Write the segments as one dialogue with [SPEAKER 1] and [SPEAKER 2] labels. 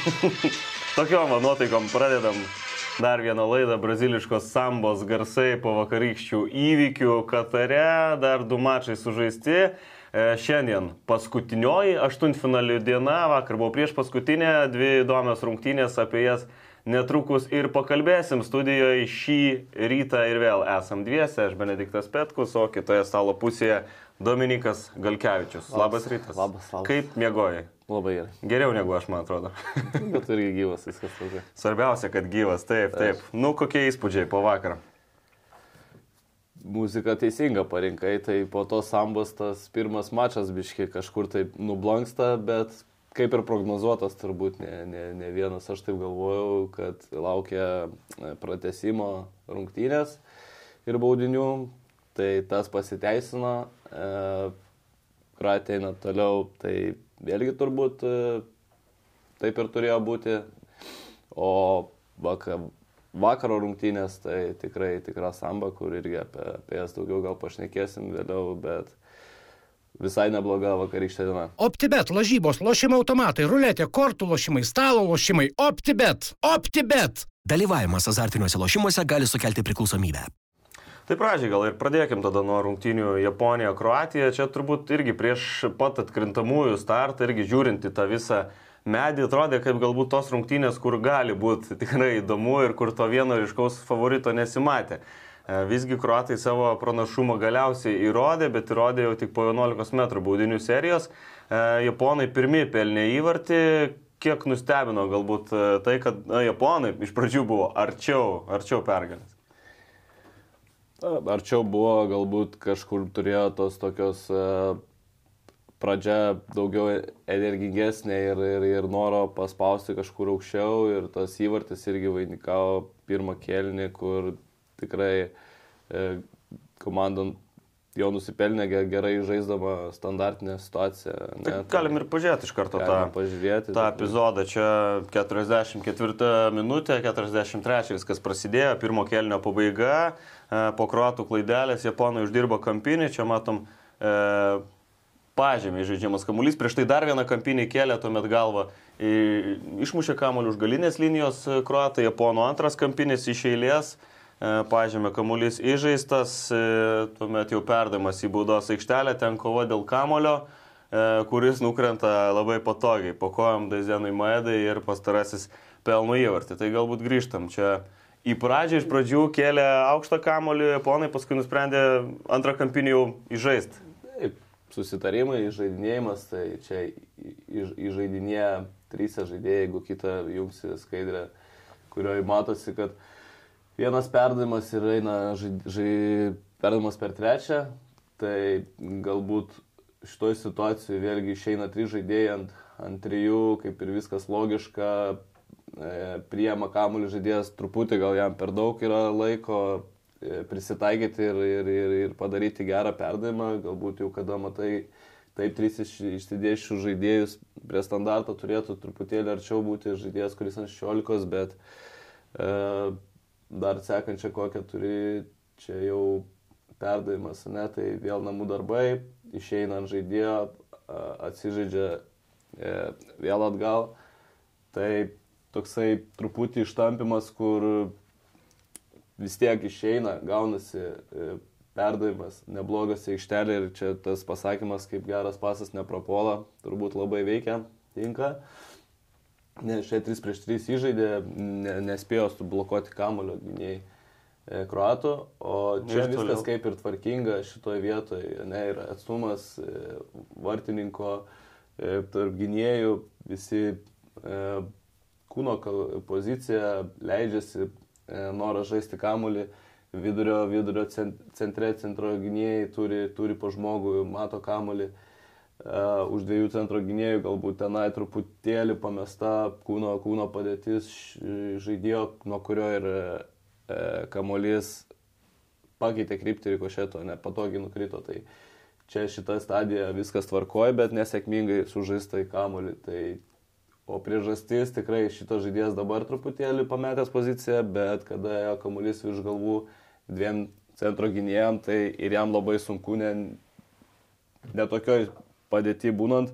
[SPEAKER 1] Tokiom nuotaikom pradedam dar vieną laidą braziliškos sambos garsai po vakarykščių įvykių Katare, dar du mačai sužaisti. E, šiandien paskutinioji aštuntfinalių diena, vakar buvo prieš paskutinę, dvi įdomios rungtynės, apie jas netrukus ir pakalbėsim. Studijoje šį rytą ir vėl esam dviese, aš Benediktas Petkus, o kitoje stalo pusėje Dominikas Galkevičius. Labas, labas rytas.
[SPEAKER 2] Labas, labas.
[SPEAKER 1] Kaip miegojai?
[SPEAKER 2] Labai gerai.
[SPEAKER 1] Geriau negu aš, man atrodo.
[SPEAKER 2] Bet irgi gyvas viskas labai.
[SPEAKER 1] Svarbiausia, kad gyvas, taip, taip. Aš. Nu, kokie įspūdžiai po vakar?
[SPEAKER 2] Muzika teisinga parinkai, tai po to sambos tas pirmas mačas biški kažkur taip nublanksta, bet kaip ir prognozuotas turbūt ne, ne, ne vienas, aš taip galvojau, kad laukia e, pratesimo rungtynės ir baudinių, tai tas pasiteisino, e, Kroatija eina toliau, tai vėlgi turbūt e, taip ir turėjo būti, o vakar, vakaro rungtynės tai tikrai tikra samba, kur irgi apie, apie jas daugiau gal pašnekėsim vėliau, bet visai nebloga vakarykštė diena.
[SPEAKER 3] OptiBet, lažybos, lošimo automatai, ruletė, kortų lošimai, stalo lošimai. OptiBet. OptiBet.
[SPEAKER 4] Dalyvavimas azartiniuose lošimuose gali sukelti priklausomybę.
[SPEAKER 1] Tai pradžiai gal ir pradėkim tada nuo rungtynių Japonija-Kroatija. Čia turbūt irgi prieš pat atkrintamųjų startą, irgi žiūrint į tą visą medį, atrodė kaip galbūt tos rungtynės, kur gali būti tikrai įdomu ir kur to vieno ryškaus favorito nesimatė. E, visgi kruatai savo pranašumą galiausiai įrodė, bet įrodė jau tik po 11 m baudinių serijos. E, japonai pirmie pelnė įvartį, kiek nustebino galbūt e, tai, kad na, japonai iš pradžių buvo arčiau, arčiau pergalės.
[SPEAKER 2] Arčiau buvo, galbūt kažkur turėjo tos tokios pradžia daugiau energingesnė ir, ir, ir noro paspausti kažkur aukščiau ir tas įvartis irgi vainikavo pirmą kelnį, kur tikrai e, komanda jau nusipelnė gerai žaisdama standartinę situaciją.
[SPEAKER 1] Ne, tai galim ir pažiūrėti iš karto tą,
[SPEAKER 2] pažiūrėti,
[SPEAKER 1] tą epizodą. Čia 44 minutė, 43 viskas prasidėjo, pirmo kelnio pabaiga, e, po kruatų klaidelės japonai uždirbo kampinį, čia matom e, pažemį žaidžiamas kamuolys, prieš tai dar vieną kampinį kėlė, tuomet galva išmušė kamuolį už galinės linijos kruatai, japonų antras kampinis iš eilės. E, E, pažymė kamuolys įžeistas, e, tuomet jau perdamas į baudos aikštelę, ten kova dėl kamulio, e, kuris nukrenta labai patogiai, po kojom Daizenui Maedai ir pastarasis pelno įvartį. Tai galbūt grįžtam čia. Į pradžią iš pradžių kėlė aukštą kamolį, ponai paskui nusprendė antrą kampinį jau įžaisti.
[SPEAKER 2] Taip, susitarimai, įžaidinėjimas, tai čia įžaidinėja trys žaidėjai, jeigu kitą jungsi skaidrę, kurioje matosi, kad vienas perdavimas ir eina perdavimas per trečią, tai galbūt šitoje situacijoje vėlgi išeina trys žaidėjai ant, ant trijų, kaip ir viskas logiška, priema kamuolį žaidėjas truputį, gal jam per daug yra laiko e, prisitaikyti ir, ir, ir, ir padaryti gerą perdavimą, galbūt jau kada matai, taip trys iš, išsidėšių žaidėjus prie standarto turėtų truputėlį arčiau būti žaidėjas, kuris ant 16, bet e, dar sekančią kokią turi, čia jau perdavimas, ne, tai vėl namų darbai, išeina ant žaidėjo, atsižaidžia e, vėl atgal. Tai toksai truputį ištampimas, kur vis tiek išeina, gaunasi e, perdavimas, neblogas aikštelė ir čia tas pasakymas, kaip geras pasas neprapuola, turbūt labai veikia, tinka. Ne, šiai 3 prieš 3 įžaidė, ne, nespėjo sublokuoti kamulio gynėjai e, kruatų, o čia ir viskas kaip ir tvarkinga šitoje vietoje, ne, ir atstumas e, vartininko tarp gynėjų, visi kūno pozicija leidžiasi, e, noras žaisti kamulį, vidurio, vidurio centre, centro gynėjai turi, turi po žmogų, mato kamulį. E, Uh, už dviejų centro gynėjų galbūt tenai truputėlį pamesta kūno, kūno padėtis žaidėjo, nuo kurio ir uh, kamolys pakeitė kryptį ir košėto, nepatogiai nukrito. Tai čia šita stadija viskas tvarkoja, bet nesėkmingai sužaista į kamolį. Tai, o priežastis tikrai šitas žaidėjas dabar truputėlį pametęs poziciją, bet kada ėjo kamolys virš galvų dviem centro gynėjam, tai ir jam labai sunku ne, netokioj padėti būnant,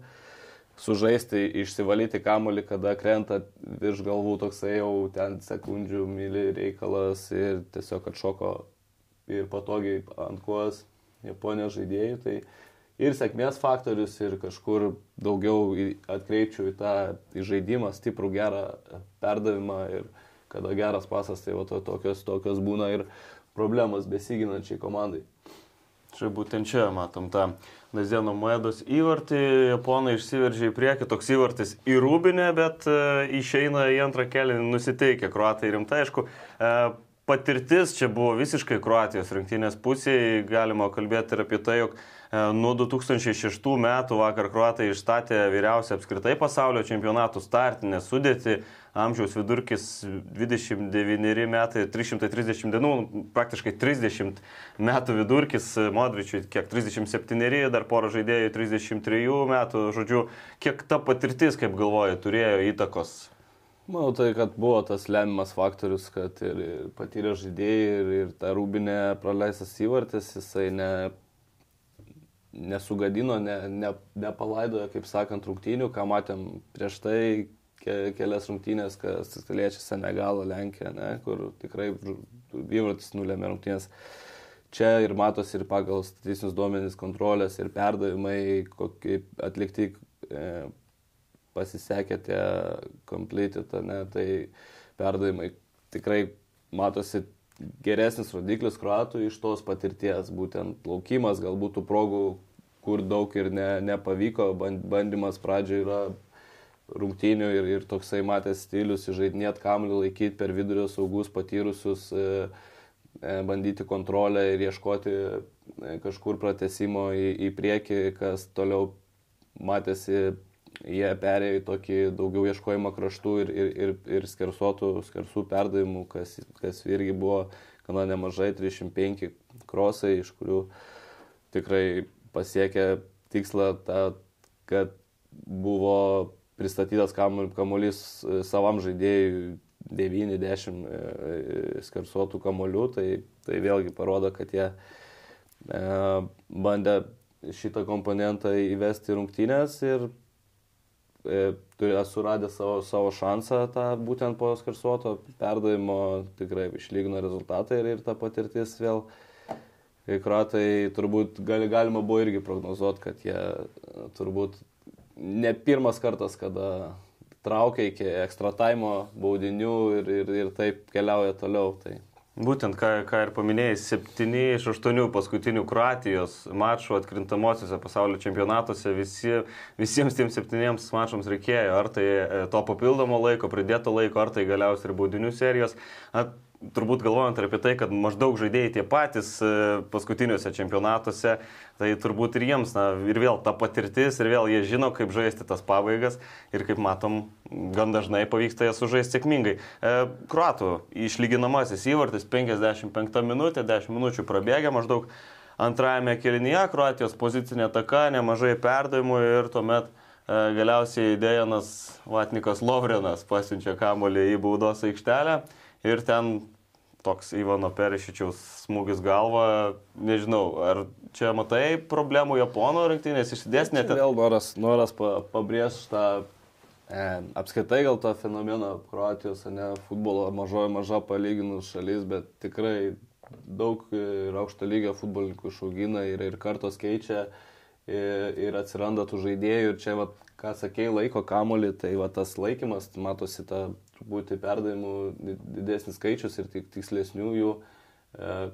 [SPEAKER 2] sužaisti, išsivalyti kamuolį, kada krenta virš galvų toksai jau ten sekundžių myli reikalas ir tiesiog atšoko ir patogiai ant kuos Japonijos žaidėjų. Tai ir sėkmės faktorius, ir kažkur daugiau atkreipčiau į tą į žaidimą, stiprų gerą perdavimą ir kada geras pasas, tai va to, tokios, tokios būna ir problemos besiginančiai komandai.
[SPEAKER 1] Čia būtent čia matom tą Dazėno Maedos įvartį, japonai išsiveržė į priekį, toks įvartis į rūbinę, bet e, išeina į antrą kelią nusiteikę, kruatai rimtai, aišku, e, patirtis čia buvo visiškai Kroatijos rinktinės pusėje, galima kalbėti ir apie tai, jog E, nuo 2006 metų vakar kruatai išstatė vyriausią apskritai pasaulio čempionatų startinę sudėtį. Amžiaus vidurkis 29 metai, 330 dienų, praktiškai 30 metų vidurkis, Modričiui kiek 37, dar pora žaidėjų 33 metų, žodžiu, kiek ta patirtis, kaip galvoja, turėjo įtakos
[SPEAKER 2] Manau, tai, kad buvo tas lemiamas faktorius, kad ir patyrę žaidėjai, ir, ir ta rūbinė praleistas įvartis, jisai ne, nesugadino, ne, ne, nepalaidojo, kaip sakant, rungtynių, ką matėm prieš tai ke, kelias rungtynės, kas liečia Senegalą, Lenkiją, ne, kur tikrai įvartis nulėmė rungtynės. Čia ir matosi ir pagal statistinius duomenys kontrolės ir perdavimai, kokį atlikti e, pasisekė tie completed, ne, tai perdavimai tikrai matosi geresnis rodiklis kruatų iš tos patirties, būtent plaukimas, galbūt tų progų, kur daug ir ne, nepavyko, bandymas pradžioje yra rungtynių ir, ir toksai matęs stilius, žaidinėt kamuolį, laikyti per vidurio saugus patyrusius, e, e, bandyti kontrolę ir ieškoti e, kažkur pratesimo į, į priekį, kas toliau matėsi, jie perėjo į tokį daugiau ieškojimą kraštų ir, ir, ir, ir skersuotų, skersų perdavimų, kas, kas irgi buvo gana nemažai, 305 krosai, iš kurių tikrai pasiekė tikslą, tą, kad buvo pristatytas kamuolys savam žaidėjui 90 e, e, skersuotų kamuolių, tai, tai vėlgi parodo, kad jie e, bandė šitą komponentą įvesti rungtynės ir esu radęs savo, savo šansą tą būtent po skersuoto perdavimo, tikrai išlygino rezultatą ir, ir ta patirtis vėl e, kai kruatai turbūt gali, galima buvo irgi prognozuoti, kad jie turbūt ne pirmas kartas, kada traukia iki ekstra taimo baudinių ir, ir, ir taip keliauja toliau. Tai.
[SPEAKER 1] Būtent, ką, ką ir paminėjai, septyni iš aštuonių paskutinių Kroatijos mačų atkrintamosiose pasaulio čempionatuose visi, visiems tiems septyniems mačams reikėjo, ar tai e, to papildomo laiko, pridėto laiko, ar tai galiausiai ir baudinių serijos. At, turbūt galvojant apie tai, kad maždaug žaidėjai tie patys e, paskutiniuose čempionatuose, tai turbūt ir jiems, na, ir vėl ta patirtis, ir vėl jie žino, kaip žaisti tas pabaigas ir kaip matom, gan dažnai pavyksta jas sužaisti sėkmingai. E, Kruatų išlyginamasis įvartis 55 minutė, 10 minučių prabėgė maždaug antrajame kelinyje, Kroatijos pozicinė taka, nemažai perdavimų ir tuomet e, galiausiai Dejanas Vatnikas Lovrenas pasiunčia kamolį į baudos aikštelę ir ten toks Ivano Perišičiaus smūgis galva, nežinau, ar čia matai problemų Japonų rinktinės išsidėsnėte?
[SPEAKER 2] Vėl noras, noras pa, pabrėžti tą e, apskaitai gal tą fenomeną Kroatijos, ne futbolo mažoji maža palyginus šalis, bet tikrai daug ir aukšto lygio futbolininkų išaugina ir, ir kartos keičia ir, ir atsiranda tų žaidėjų ir čia, va, ką sakėjai, laiko kamolį, tai va, tas laikymas, matosi ta būti perdavimų didesnis skaičius ir tik tikslesnių jų e,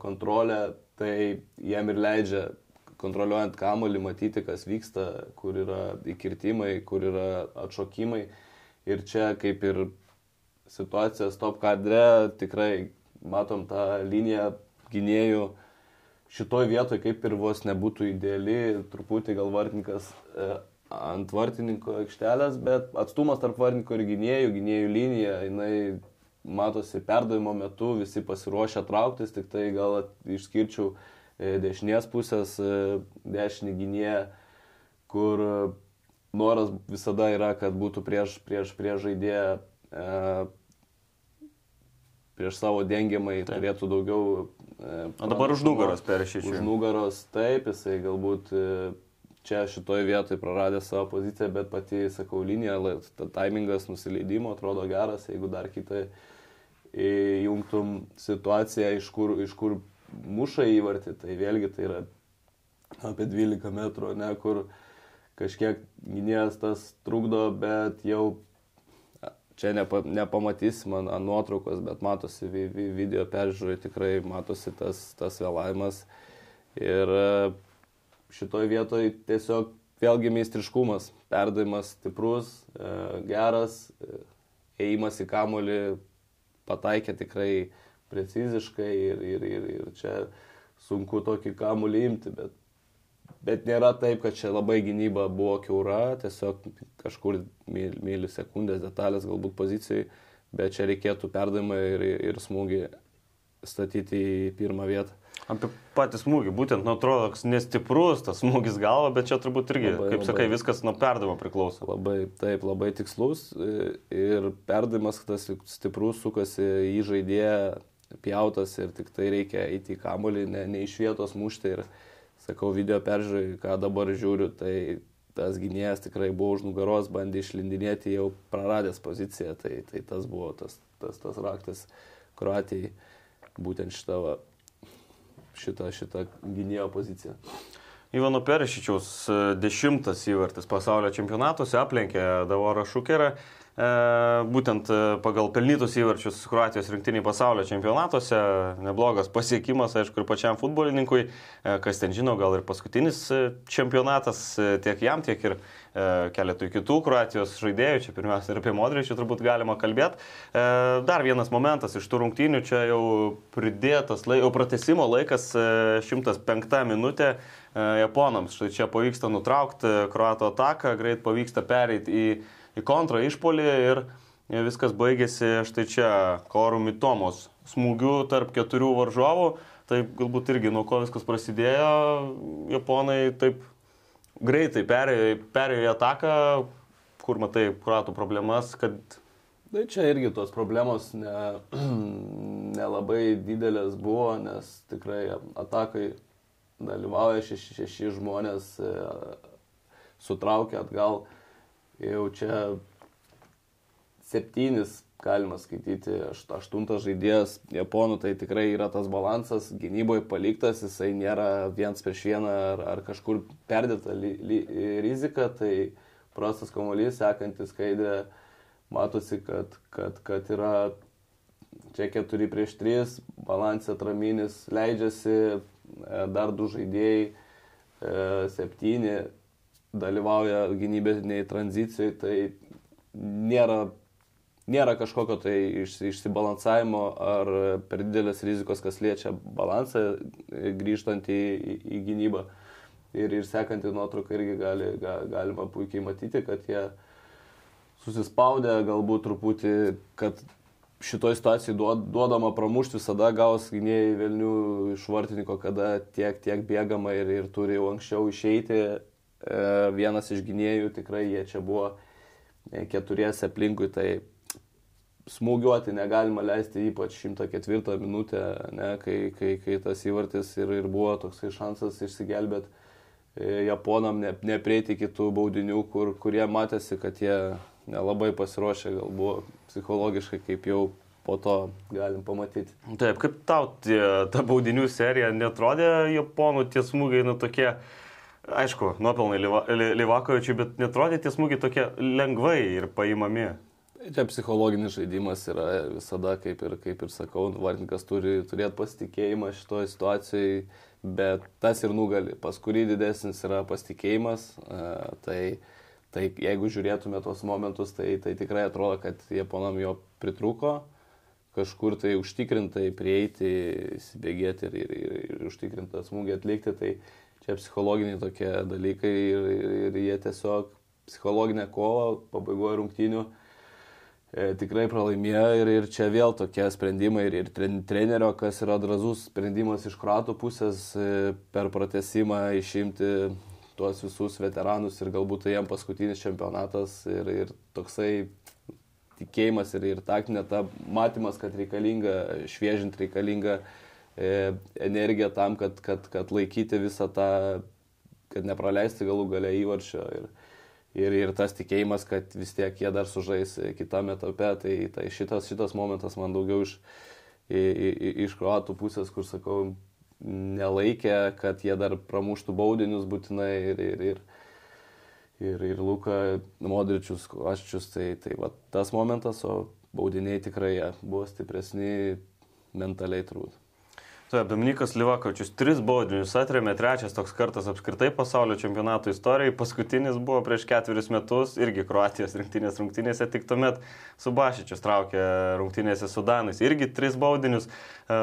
[SPEAKER 2] kontrolė, tai jam ir leidžia kontroliuojant kamolį matyti, kas vyksta, kur yra įkirtimai, kur yra atšokimai. Ir čia kaip ir situacija stop kadre, tikrai matom tą liniją gynėjų šitoj vietoj kaip ir vos nebūtų ideali, truputį gal vartininkas e, ant vartininko aikštelės, bet atstumas tarp vartininko ir gynėjų, gynėjų linija, jinai matosi perdavimo metu, visi pasiruošę trauktis, tik tai gal išskirčiau e, dešinės pusės e, dešinį gynėją, kur noras visada yra, kad būtų prieš, prieš, prieš žaidėją, e, prieš savo dengiamai taip. turėtų daugiau.
[SPEAKER 1] O dabar už nugaros peršičiu.
[SPEAKER 2] Už nugaros, taip, jisai galbūt čia šitoje vietoje praradė savo poziciją, bet pati, sakau, linija, ta taimingas nusileidimo atrodo geras, jeigu dar kitą įjungtum situaciją, iš kur, iš kur muša įvartį, tai vėlgi tai yra apie 12 metrų, ne, kur kažkiek gynėjas tas trukdo, bet jau čia nepa, nepamatysim ant nuotraukos, bet matosi vi, vi, video peržiūrai, tikrai matosi tas, tas vėlavimas. Ir šitoj vietoj tiesiog vėlgi meistriškumas, perdavimas stiprus, e, geras, e, ėjimas į kamolį pataikė tikrai preciziškai ir, ir, ir, ir čia sunku tokį kamolį imti, bet Bet nėra taip, kad čia labai gynyba buvo keura, tiesiog kažkur myli sekundės detalės galbūt pozicijai, bet čia reikėtų perdavimą ir, ir smūgį statyti į pirmą vietą.
[SPEAKER 1] Apie patį smūgį, būtent, nu, atrodo, toks nestiprus tas smūgis galva, bet čia turbūt irgi, labai, kaip labai, sakai, viskas nuo perdavimo priklauso.
[SPEAKER 2] Labai, taip, labai tikslus ir perdavimas, tas stiprus sukasi į žaidėją, pjautas ir tik tai reikia eiti į kamolį, ne, ne iš vietos mušti. Ir, sakau, video peržiūrai, ką dabar žiūriu, tai tas gynėjas tikrai buvo už nugaros, bandė išlindinėti, jau praradęs poziciją, tai, tai tas buvo tas, tas, tas raktas Kroatijai, būtent šitą, šitą, šitą gynėjo poziciją.
[SPEAKER 1] Ivano Perišičiaus dešimtas įvartis pasaulio čempionatuose aplenkė Davorą Šukerą. E, būtent e, pagal pelnytus įvarčius Kroatijos rinktiniai pasaulio čempionatuose. Neblogas pasiekimas, aišku, ir pačiam futbolininkui, e, kas ten žino, gal ir paskutinis čempionatas tiek jam, tiek ir keletui kitų Kroatijos žaidėjų. Čia pirmiausia ir apie Modričių turbūt galima kalbėti. Dar vienas momentas iš tų rungtynių, čia jau pridėtas, jau pratesimo laikas 105 minutė Japonams. Štai čia pavyksta nutraukti Kroato ataką, greit pavyksta pereiti į į kontrą išpolį ir viskas baigėsi štai čia Korų Mitomos smūgiu tarp keturių varžovų. Tai galbūt irgi nuo ko viskas prasidėjo, japonai taip greitai perėjo, perėjo į ataką, kur matai kuratų problemas, kad...
[SPEAKER 2] Tai čia irgi tos problemos nelabai ne, ne didelės buvo, nes tikrai atakai dalyvauja šeši, šeši žmonės, e, sutraukia atgal jau čia septynis galima skaityti, aštuntas žaidėjas Japonų, tai tikrai yra tas balansas, gynyboje paliktas, jisai nėra viens prieš vieną ar, ar kažkur perdėta li, li, rizika, tai prastas kamuolys, sekantis skaidrė, matosi, kad, kad, kad yra čia keturi prieš tris, balansė atraminis leidžiasi, e, dar du žaidėjai, e, septyni dalyvauja gynybiniai tranzicijai, tai nėra, nėra kažkokio tai iš, išsibalansavimo ar per didelės rizikos, kas liečia balansą grįžtant į, į, į gynybą. Ir, ir sekantį nuotrauką irgi gali, ga, galima puikiai matyti, kad jie susispaudę galbūt truputį, kad šitoje situacijoje duodama pramušti visada gaus gynėjai Vilnių iš vartininko, kada tiek, tiek bėgama ir, ir turi jau anksčiau išeiti E, vienas iš gynėjų, tikrai jie čia buvo e, keturiese aplinkui, tai smūgiuoti negalima leisti ypač 104 minutę, ne, kai, kai, kai tas įvartis ir, ir buvo toksai šansas išsigelbėti e, Japonam, ne, neprieiti kitų baudinių, kur, kurie matėsi, kad jie nelabai pasiruošę, gal buvo psichologiškai, kaip jau po to galim pamatyti.
[SPEAKER 1] Taip, kaip tau tie, ta baudinių serija netrodė Japonų tie smūgiai, nu tokie, uh, Aišku, nuopelnai Livakovičiui, bet netrodė tie smūgiai tokie lengvai ir paimami.
[SPEAKER 2] Čia psichologinis žaidimas yra visada, kaip ir, kaip ir sakau, vartininkas turi turėti pasitikėjimą šitoje situacijoje, bet tas ir nugali. Pas kurį didesnis yra pasitikėjimas, e, tai, tai jeigu žiūrėtume tos momentus, tai, tai tikrai atrodo, kad Japonam jo pritruko kažkur tai užtikrintai prieiti, įsibėgėti ir, ir, ir, ir užtikrintą smūgį atlikti. Tai, čia psichologiniai tokie dalykai ir, ir, ir jie tiesiog psichologinę kovą pabaigoje rungtynių e, tikrai pralaimėjo ir, ir čia vėl tokie sprendimai ir, ir trenerio, kas yra drazus sprendimas iš kratų pusės e, per pratesimą išimti tuos visus veteranus ir galbūt tai jam paskutinis čempionatas ir, ir toksai tikėjimas ir, ir taktinė ta matymas, kad reikalinga šviežinti, reikalinga E, energiją tam, kad, kad, kad laikyti visą tą kad nepraleisti galų gale įvarčio. Ir, ir, ir tas tikėjimas, kad vis tiek jie dar sužais kitame etape, tai, tai šitas, šitas momentas man daugiau iš, iš kruatų pusės, kur sakau, nelaikė, kad jie dar pramuštų baudinius būtinai ir, ir, ir, ir, ir Luka Modričius, Aščius, tai, tai va, tas momentas, o baudiniai tikrai buvo stipresni mentaliai turbūt.
[SPEAKER 1] Taip, Dominikas Livakovičius tris baudinius atremė, trečias toks kartas apskritai pasaulio čempionato istorijai, paskutinis buvo prieš ketverius metus, irgi Kroatijos rinktinės rungtynėse, tik tuomet Subašičius traukė rungtynėse su Danais, irgi tris baudinius. E,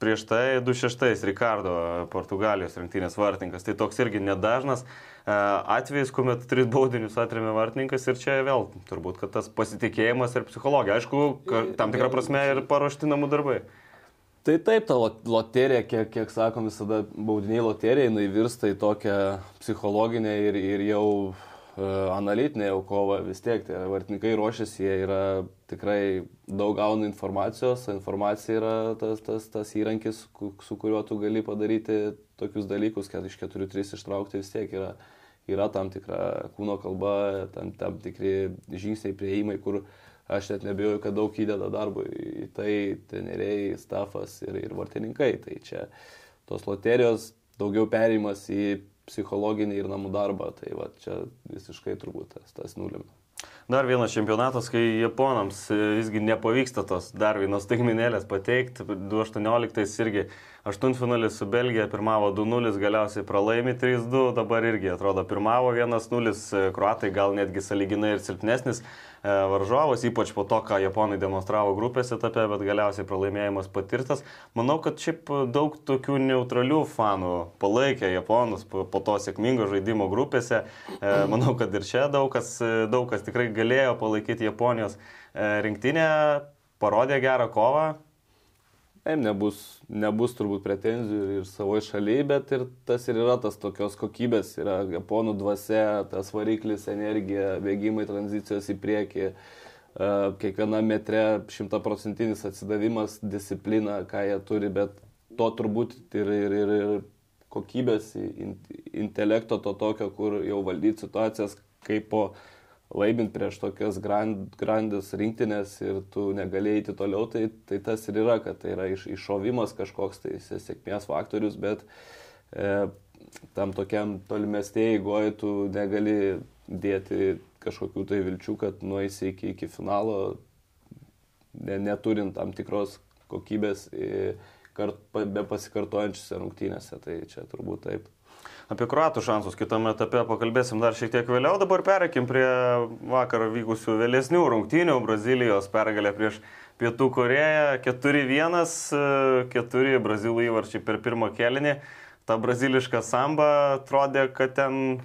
[SPEAKER 1] prieš tai 26 Ricardo Portugalijos rinktinės vartininkas. Tai toks irgi nedažnas e, atvejis, kuomet tris baudinius atremė vartininkas ir čia vėl turbūt, kad tas pasitikėjimas ir psichologija. Aišku, tam tikrą prasme ir paruošti namų darbai.
[SPEAKER 2] Tai taip, ta loterija, kiek, kiek sakom, visada baudiniai loterija, jinai virsta į tokią psichologinę ir, ir jau uh, analitinę jau kovą vis tiek. Tai vartininkai ruošiasi, jie yra tikrai daug gauna informacijos, informacija yra tas, tas, tas įrankis, su kuriuo tu gali padaryti tokius dalykus, kad iš 4-3 ištraukti vis tiek yra, yra tam tikra kūno kalba, tam, tam tikri žingsniai, prieimai, kur uh, aš net nebijoju, kad daug įdeda darbo į tai treneriai, stafas ir, ir vartininkai. Tai čia tos loterijos daugiau perimas į psichologinį ir namų darbą. Tai va čia visiškai turbūt tas, tas nulimė.
[SPEAKER 1] Dar vienas čempionatas, kai japonams visgi nepavyksta tos dar vienos staigminėlės pateikti. 2018 irgi aštuntfinalis su Belgija pirmavo 2-0, galiausiai pralaimi 3-2, dabar irgi atrodo pirmavo 1-0, kruatai gal netgi saliginai ir silpnesnis E, varžovas, ypač po to, ką japonai demonstravo grupės etape, bet galiausiai pralaimėjimas patirtas. Manau, kad šiaip daug tokių neutralių fanų palaikė japonus po, po to sėkmingo žaidimo grupėse. E, manau, kad ir čia daug kas, daug kas tikrai galėjo palaikyti Japonijos e, rinktinę, parodė gerą kovą,
[SPEAKER 2] Taip, nebus, nebus turbūt pretenzijų ir savoje šalyje, bet ir tas ir yra tas tokios kokybės, yra japonų dvasia, tas variklis, energija, bėgimai, tranzicijos į priekį, kiekviena metre šimtaprocentinis atsidavimas, disciplina, ką jie turi, bet to turbūt ir, ir, ir, ir kokybės, intelekto to tokio, kur jau valdyti situacijas kaip po laimint prieš tokias grand, grandis rinktinės ir tu negalėjai eiti toliau, tai, tai tas ir yra, kad tai yra iš, iššovimas kažkoks tai sėkmės faktorius, bet e, tam tokiam tolimestėjai goji tu negali dėti kažkokių tai vilčių, kad nueisi iki, iki finalo, ne, neturint tam tikros kokybės kart, be pasikartojančiose rungtynėse, tai čia turbūt taip.
[SPEAKER 1] Apie kruatų šansus kitame etape pakalbėsim dar šiek tiek vėliau. Dabar pereikim prie vakar vykusių vėlesnių rungtynių. Brazilijos pergalė prieš Pietų Koreją 4-1, 4 brazilų įvarčiai per pirmą kelinį. Ta braziliška samba atrodė, kad ten,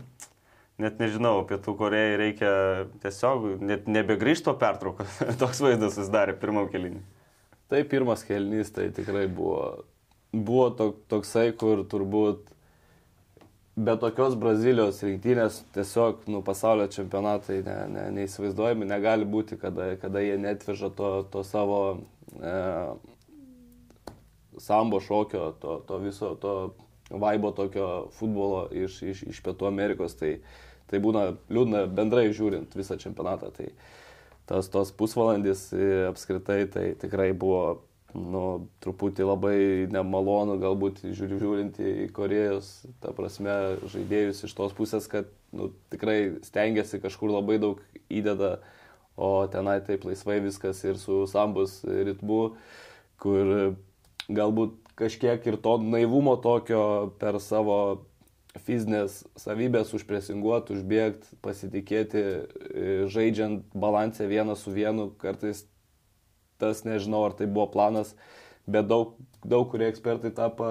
[SPEAKER 1] net nežinau, Pietų Korejai reikia tiesiog net nebegrįžto pertraukos. Toks vaizdas susidarė pirmam kelinį.
[SPEAKER 2] Tai pirmas kelinys, tai tikrai buvo, buvo tok, toksai, kur turbūt be tokios Brazilijos rinktinės tiesiog nu, pasaulio čempionatai ne, ne, neįsivaizduojami, negali būti, kada, kada jie netveža to, to savo e, sambo šokio, to, to viso to vaibo tokio futbolo iš, iš, iš Pietų Amerikos. Tai, tai būna liūdna bendrai žiūrint visą čempionatą. Tai tas tos pusvalandis e, apskritai tai tikrai buvo nu, truputį labai nemalonu galbūt žiūri, žiūrint į Korejos, ta prasme, žaidėjus iš tos pusės, kad nu, tikrai stengiasi kažkur labai daug įdeda, o tenai taip laisvai viskas ir su sambus ritmu, kur galbūt kažkiek ir to naivumo tokio per savo fizinės savybės užpresinguoti, užbėgti, pasitikėti, žaidžiant balansę vieną su vienu, kartais tas nežinau, ar tai buvo planas, bet daug, daug kurie ekspertai tą pa,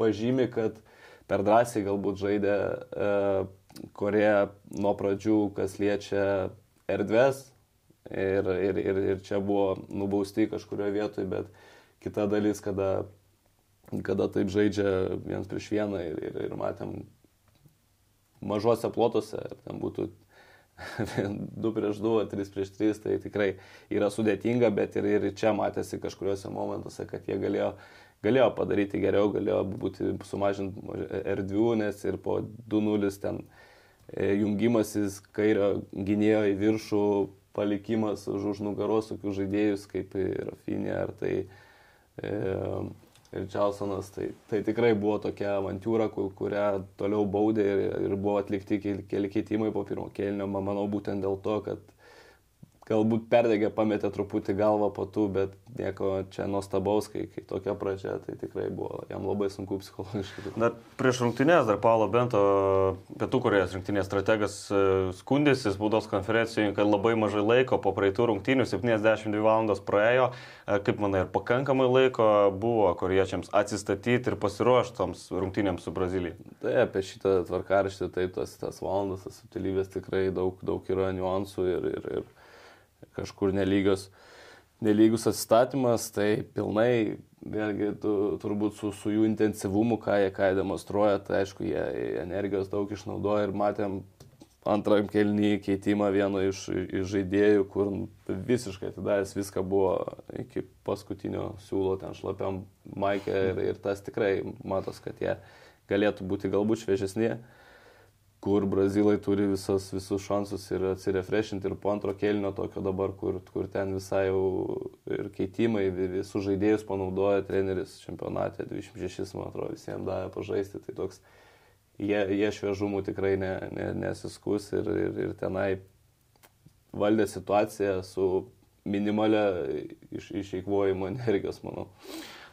[SPEAKER 2] pažymi, kad per drąsiai galbūt žaidė e, Koreja nuo pradžių, kas liečia erdves. Ir, ir, ir, ir čia buvo nubausti kažkurioje vietoje, bet kita dalis, kada, kada taip žaidžia viens prieš vieną ir, ir, ir matėm mažose plotose, ar ten būtų 2 prieš 2, 3 prieš 3, tai tikrai yra sudėtinga, bet ir, ir čia matėsi kažkuriuose momentuose, kad jie galėjo, galėjo padaryti geriau, galėjo būti sumažinti erdvių, nes ir po 2-0 ten e, jungimasis kairio gynėjo į viršų, palikimas už, už nugaros tokių žaidėjus kaip Rafinė ar tai e, ir Čelsonas, tai, tai tikrai buvo tokia avantūra, kur, kurią toliau baudė ir, ir buvo atlikti keli keitimai po pirmo kėlinio, manau būtent dėl to, kad galbūt perdegė, pametė truputį galvą po tų, bet nieko čia nuostabaus, kai, kai tokia pradžia, tai tikrai buvo jam labai sunku psichologiškai.
[SPEAKER 1] Dar prieš rungtynės, dar Paulo Bento, pietų Korejos rungtynės strategas e, skundėsi spaudos konferencijoje, kad labai mažai laiko po praeitų rungtynių, 72 valandos praėjo, e, kaip manai, ir pakankamai laiko buvo koriečiams atsistatyti ir pasiruošti toms rungtynėms su Brazilijai.
[SPEAKER 2] Tai apie šitą tvarkaraštį, tai tas, tas valandas, tas subtilybės tikrai daug, daug yra niuansų ir, ir, ir kažkur nelygios, nelygus atstatymas, tai pilnai, vėlgi, tu, turbūt su, su jų intensyvumu, ką jie, ką jie demonstruoja, tai aišku, jie energijos daug išnaudoja ir matėm antram kelnyje keitimą vieno iš, iš žaidėjų, kur visiškai atidaręs viską buvo iki paskutinio siūlo ten šlapiam Maikė ir, ir tas tikrai matos, kad jie galėtų būti galbūt šviežesni kur brazilai turi visas, visus šansus ir atsirefrešinti ir po antro kėlinio tokio dabar, kur, kur ten visai jau ir keitimai, visus žaidėjus panaudoja treneris čempionate, 26, man atrodo, visiems davė pažaisti, tai toks jie, jie šviežumų tikrai ne, ne, nesiskus ir, ir, ir tenai valdė situaciją su minimalia iš, išeikvojimo energijos, manau.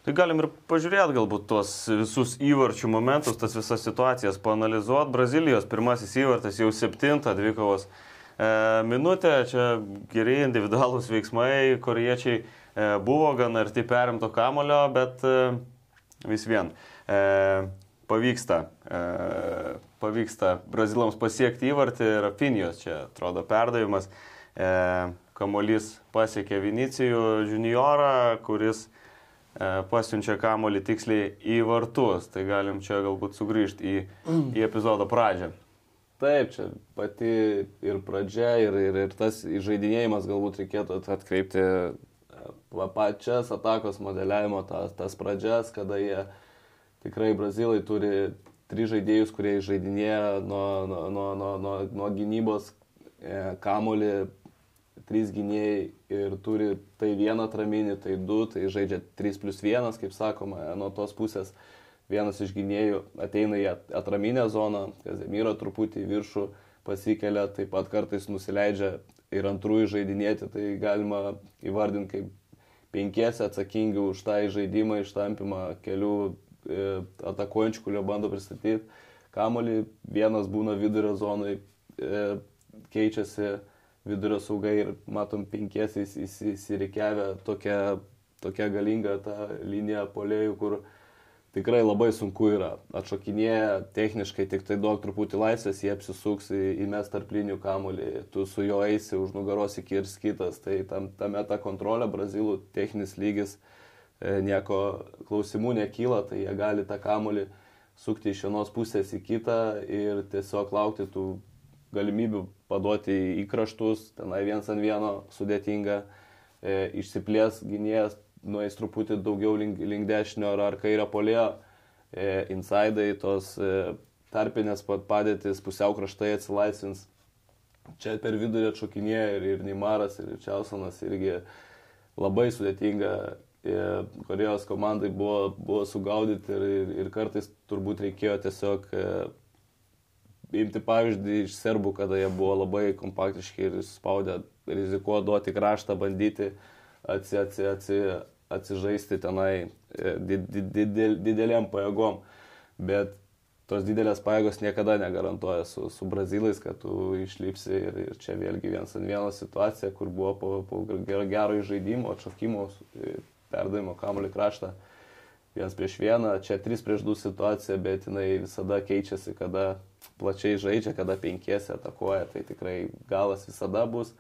[SPEAKER 1] Tai galim ir pažiūrėti galbūt tuos visus įvarčių momentus, tas visas situacijas, panalizuoti. Brazilijos pirmasis įvartas jau septinta dvikovos e, minutė, čia geri individualūs veiksmai, koriečiai e, buvo gan arti perimto kamulio, bet e, vis vien pavyksta, pavyksta brazilams pasiekti įvartį ir Finijos čia atrodo perdavimas. Kamolys pasiekė Vinicijų juniorą, kuris E, pasiunčia kamolį tiksliai į vartus. Tai galim čia galbūt sugrįžti į, į epizodo pradžią.
[SPEAKER 2] Taip, čia pati ir pradžia, ir, ir, ir tas žaidinėjimas galbūt reikėtų atkreipti e, pačias atakos modeliavimo, tas, tas pradžias, kada jie tikrai brazilai turi tris žaidėjus, kurie žaidinėja nuo, nuo, nuo, nuo, nuo, nuo gynybos e, kamolį trys gynėjai ir turi tai vieną atraminį, tai du, tai žaidžia 3 plus 1, kaip sakoma, nuo tos pusės vienas iš gynėjų ateina į atraminę zoną, Kazemyro truputį į viršų pasikelia, taip pat kartais nusileidžia ir antrųjų žaidinėti, tai galima įvardinti kaip penkiesi atsakingi už tą žaidimą, ištampimą kelių e, atakuojančių, kurie bando pristatyti kamolį, vienas būna vidurio zonai, e, keičiasi vidurio saugai ir matom penkiesiais įsirikiavę tokia, tokia galinga ta linija polėjų, kur tikrai labai sunku yra. Atšokinėja techniškai, tik tai duok truputį laisvės, jie apsisuks į mes tarp linijų kamulį, tu su juo eisi už nugaros ir kitas. Tai tam, tame ta kontrolė, brazilų techninis lygis, e, nieko klausimų nekyla, tai jie gali tą kamulį sukti iš vienos pusės į kitą ir tiesiog laukti tų galimybių paduoti į kraštus, tenai viens ant vieno sudėtinga, e, išsiplės gynėjas, nueis truputį daugiau link, link dešinio ar, ar kairio polėjo, e, insidai, tos e, tarpinės padėtis, pusiau kraštai atsilaisvins. Čia per vidurį atšokinėja ir, ir Neimaras, ir Čiausonas irgi labai sudėtinga. E, Korejos komandai buvo, buvo sugaudyti ir, ir, ir kartais turbūt reikėjo tiesiog e, imti pavyzdį iš serbų, kada jie buvo labai kompaktiški ir spaudę, rizikuoja duoti kraštą, bandyti atsi, atsi, atsi, atsižaisti tenai e, didel, didelėm pajėgom. Bet tos didelės pajėgos niekada negarantuoja su, su brazilais, kad tu išlipsi ir, ir čia vėlgi vienas ant vieno situacija, kur buvo po, po gero, gero žaidimo, atšokimo, e, perdavimo kamuolį kraštą. Vienas prieš vieną, čia trys prieš du situacija, bet jinai visada keičiasi, kada plačiai žaidžia, kada penkiesi atakuoja, tai tikrai galas visada bus.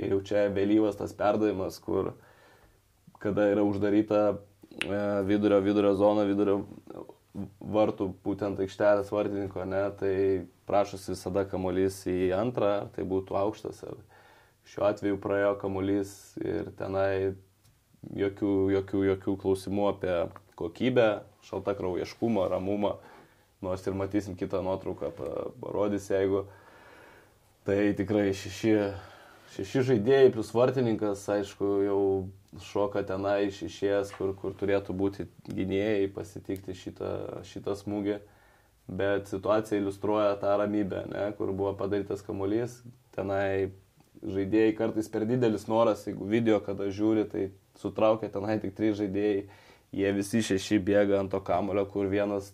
[SPEAKER 2] Ir jau čia vėlyvas tas perdavimas, kur kada yra uždaryta e, vidurio, vidurio zona, vidurio vartų, būtent aikštelės vartininko, ne, tai prašosi visada kamuolys į antrą, ar tai būtų aukštas. Ar šiuo atveju praėjo kamuolys ir tenai jokių, jokių, jokių klausimų apie kokybę, šalta kraujiškumą, ramumą. Nors ir matysim kitą nuotrauką, pa- parodys, jeigu tai tikrai šeši, šeši žaidėjai plus vartininkas, aišku, jau šoka tenai iš išės, kur, kur turėtų būti gynėjai pasitikti šitą, šitą smūgį. Bet situacija iliustruoja tą ramybę, ne, kur buvo padarytas kamuolys. Tenai žaidėjai kartais per didelis noras, jeigu video kada žiūri, tai sutraukia tenai tik trys žaidėjai. Jie visi šeši bėga ant to kamulio, kur vienas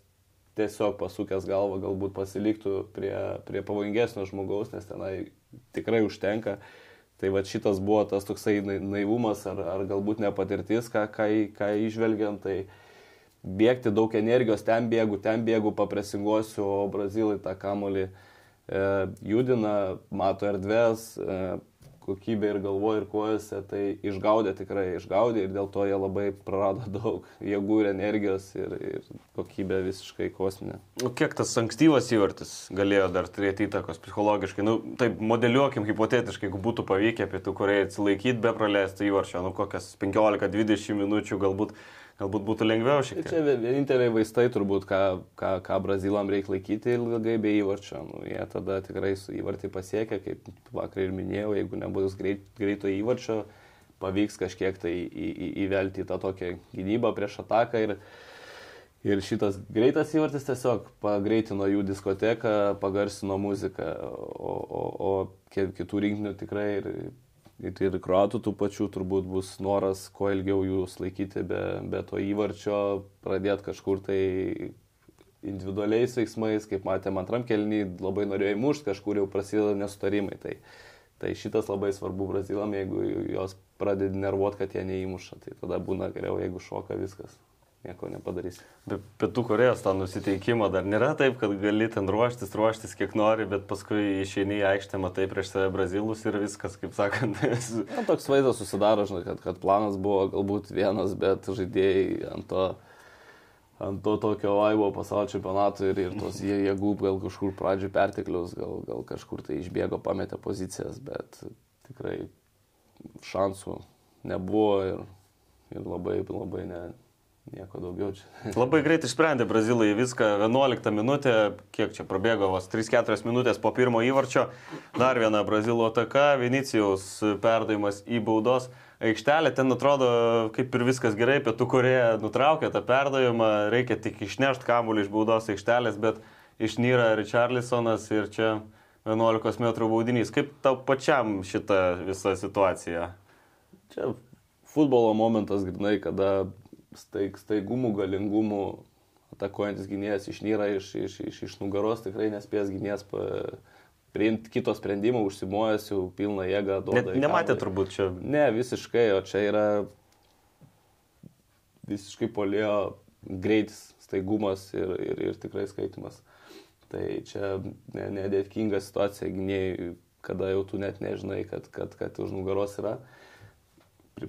[SPEAKER 2] tiesiog pasukęs galvą galbūt pasiliktų prie, prie pavojingesnio žmogaus, nes tenai tikrai užtenka. Tai va šitas buvo tas toksai nai- naivumas ar, ar galbūt nepatirtis, ką, ką, ką išvelgiant, tai bėgti daug energijos, ten bėgu, ten bėgu, papresingosiu, o brazilai tą kamolį e, judina, mato erdvės, e, kokybė ir galvoje, ir kojose, tai išgaudė tikrai, išgaudė ir dėl to jie labai prarado daug jėgų ir energijos ir, ir kokybė visiškai kosminė.
[SPEAKER 1] Nu, Kiek tas ankstyvas įvartis galėjo dar turėti įtakos psichologiškai? Nu, taip, modeliuokim hipotetiškai, jeigu būtų pavykę pietų Korejai atsilaikyti be praleisto įvarčio, nu kokias 15-20 minučių galbūt, galbūt būtų lengviau šiek tiek.
[SPEAKER 2] čia vie- vieninteliai vaistai turbūt, ką, ką, ką brazilam reikia laikyti ilgai be įvarčio. Nu, jie tada tikrai įvartį pasiekia, kaip vakar ir minėjau, jeigu nebus greit, greito įvarčio, pavyks kažkiek tai į, į, įvelti tą tokią gynybą prieš ataką. Ir, ir šitas greitas įvartis tiesiog pagreitino jų diskoteką, pagarsino muziką, o, o, o ki- kitų rinktinių tikrai ir, ir, ir kruatų tų pačių turbūt bus noras kuo ilgiau jūs laikyti be, be to įvarčio, pradėti kažkur tai individualiais veiksmais, kaip matėm antram kelnį, labai norėjo įmušti, kažkur jau prasideda nesutarimai. Tai, tai šitas labai svarbu brazilam, jeigu jos pradedi nervuot, kad jie neįmuša, tai tada būna geriau, jeigu šoka viskas. Nieko nepadarysi.
[SPEAKER 1] Be pietų Korejos tą nusiteikimą dar nėra taip, kad gali ten ruoštis, ruoštis kiek nori, bet paskui išeini į aikštę, matai prieš save brazilus ir viskas, kaip sakant.
[SPEAKER 2] Na, toks vaizdas susidaro, žinai, kad, kad planas buvo galbūt vienas, bet žaidėjai ant to, ant to tokio vaibo pasaulio čempionato ir, ir tos jie- jėgų gal kažkur pradžių perteklius, gal, gal kažkur tai išbėgo, pametė pozicijas, bet tikrai šansų nebuvo ir, ir labai, labai ne, nieko daugiau čia.
[SPEAKER 1] Labai greit išsprendė Brazilai viską 11 minutę, kiek čia prabėgo vos 3-4 minutės po pirmo įvarčio. Dar viena Brazilų ataka, Vinicijaus perdavimas į baudos aikštelę. Ten atrodo, kaip ir viskas gerai, Pietų Koreja nutraukė tą perdavimą, reikia tik išnešti kamuolį iš baudos aikštelės, bet išnyra Richarlisonas ir čia 11 m baudinys. Kaip tau pačiam šita visa situacija?
[SPEAKER 2] Čia futbolo momentas, grinai, kada staig, staigumų, galingumų atakuojantis gynėjas išnyra iš, iš, iš, iš nugaros, tikrai nespės gynėjas priimti kito sprendimo, užsimojęs jau pilną jėgą.
[SPEAKER 1] Net nematė turbūt čia.
[SPEAKER 2] Ne, visiškai, o čia yra visiškai polėjo greitis, staigumas ir, ir, ir tikrai skaitimas. Tai čia ne- nedėkinga situacija gynėjai, kada jau tu net nežinai, kad, kad, kad už nugaros yra.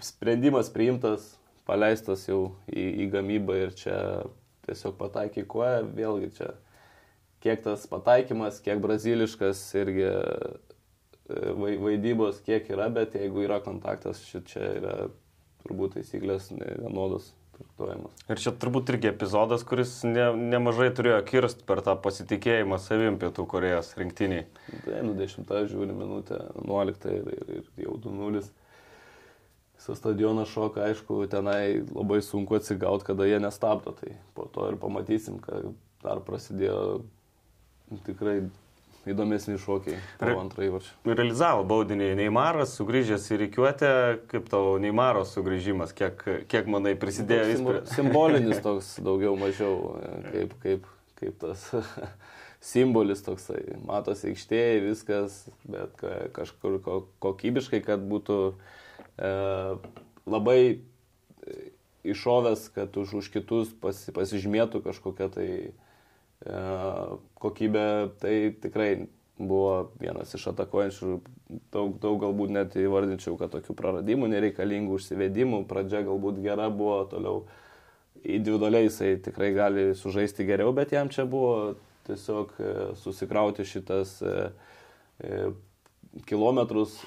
[SPEAKER 2] Sprendimas priimtas, paleistas jau į, į gamybą ir čia tiesiog pataikai koją, vėlgi čia kiek tas pataikymas, kiek braziliškas irgi e, vai- vaidybos, kiek yra, bet jeigu yra kontaktas, čia yra turbūt taisyklės vienodos traktuojamas.
[SPEAKER 1] Ir čia turbūt irgi epizodas, kuris ne, nemažai turėjo kirst per tą pasitikėjimą savim Pietų Korejos rinktiniai.
[SPEAKER 2] Tai nu 10 žiūri minutę, 11 ir, ir, ir jau 2-0. Visas stadionas šoka, aišku, tenai labai sunku atsigauti, kada jie nestabdo. Tai po to ir pamatysim, kad dar prasidėjo tikrai įdomesni šokiai po antrą įvarčio.
[SPEAKER 1] Realizavo baudinį Neimaras, sugrįžęs į reikiuotę, kaip tavo Neimaro sugrįžimas, kiek, kiek manai prisidėjo jis prie...
[SPEAKER 2] Simbolinis toks daugiau mažiau, kaip, kaip, kaip tas simbolis toksai. Matosi aikštėje viskas, bet ka- kažkur ko- kokybiškai, kad būtų e, labai e, iššovęs, kad už, už kitus pasi, pasižymėtų kažkokia tai e, kokybė, tai tikrai buvo vienas iš atakuojančių, daug, daug galbūt net įvardinčiau, kad tokių praradimų, nereikalingų užsivedimų, pradžia galbūt gera buvo, toliau individualiai jisai tikrai gali sužaisti geriau, bet jam čia buvo tiesiog e, susikrauti šitas kilometrus,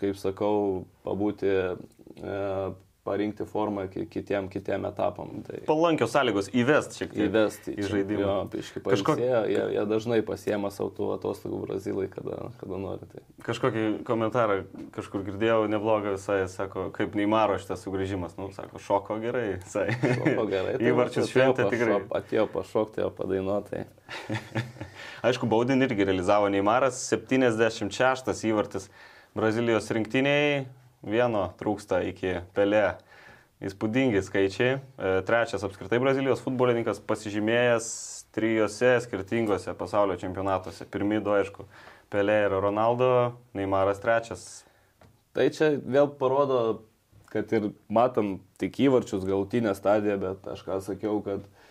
[SPEAKER 2] kaip sakau, pabūti e, parinkti formą ki- kitiem, kitiem etapam. Tai
[SPEAKER 1] Palankios sąlygos įvest šiek tiek
[SPEAKER 2] įvesti
[SPEAKER 1] į žaidimą.
[SPEAKER 2] Jo, biški
[SPEAKER 1] Kažkok-
[SPEAKER 2] jie, jie dažnai pasiema savo tų atostogų brazilai, kada, kada nori. Tai.
[SPEAKER 1] Kažkokį komentarą kažkur girdėjau, neblogą visai, sako, kaip Neymaro šitas sugrįžimas, nu, sako, šoko gerai, visai.
[SPEAKER 2] O gerai, tai
[SPEAKER 1] Įvarčius šventė tikrai.
[SPEAKER 2] Atėjo pašokti, o padainuoti.
[SPEAKER 1] Aišku, baudinį irgi realizavo Neymaras, 76 įvartis Brazilijos rinktiniai, vieno trūksta iki Pelė. Įspūdingi skaičiai. E, Trečias apskritai Brazilijos futbolininkas pasižymėjęs trijose skirtingose pasaulio čempionatuose. Pirmi du, aišku, Pelė ir Ronaldo, Neymaras trečias.
[SPEAKER 2] Tai čia vėl parodo, kad ir matom tik įvarčius galutinę stadiją, bet aš ką sakiau, kad e,